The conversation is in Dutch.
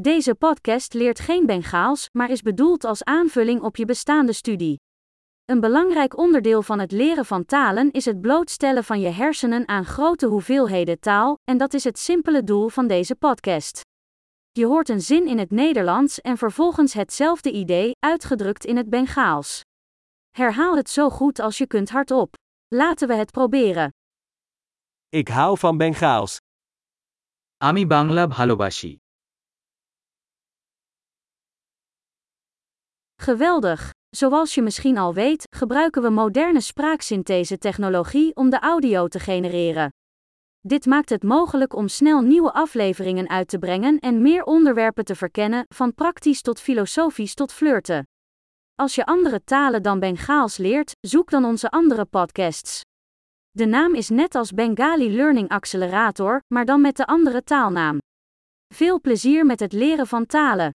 Deze podcast leert geen Bengaals, maar is bedoeld als aanvulling op je bestaande studie. Een belangrijk onderdeel van het leren van talen is het blootstellen van je hersenen aan grote hoeveelheden taal, en dat is het simpele doel van deze podcast. Je hoort een zin in het Nederlands en vervolgens hetzelfde idee, uitgedrukt in het Bengaals. Herhaal het zo goed als je kunt hardop. Laten we het proberen. Ik hou van Bengaals. Ami Bangla bhalobashi. Geweldig! Zoals je misschien al weet, gebruiken we moderne spraaksynthese-technologie om de audio te genereren. Dit maakt het mogelijk om snel nieuwe afleveringen uit te brengen en meer onderwerpen te verkennen, van praktisch tot filosofisch tot flirten. Als je andere talen dan Bengaals leert, zoek dan onze andere podcasts. De naam is net als Bengali Learning Accelerator, maar dan met de andere taalnaam. Veel plezier met het leren van talen.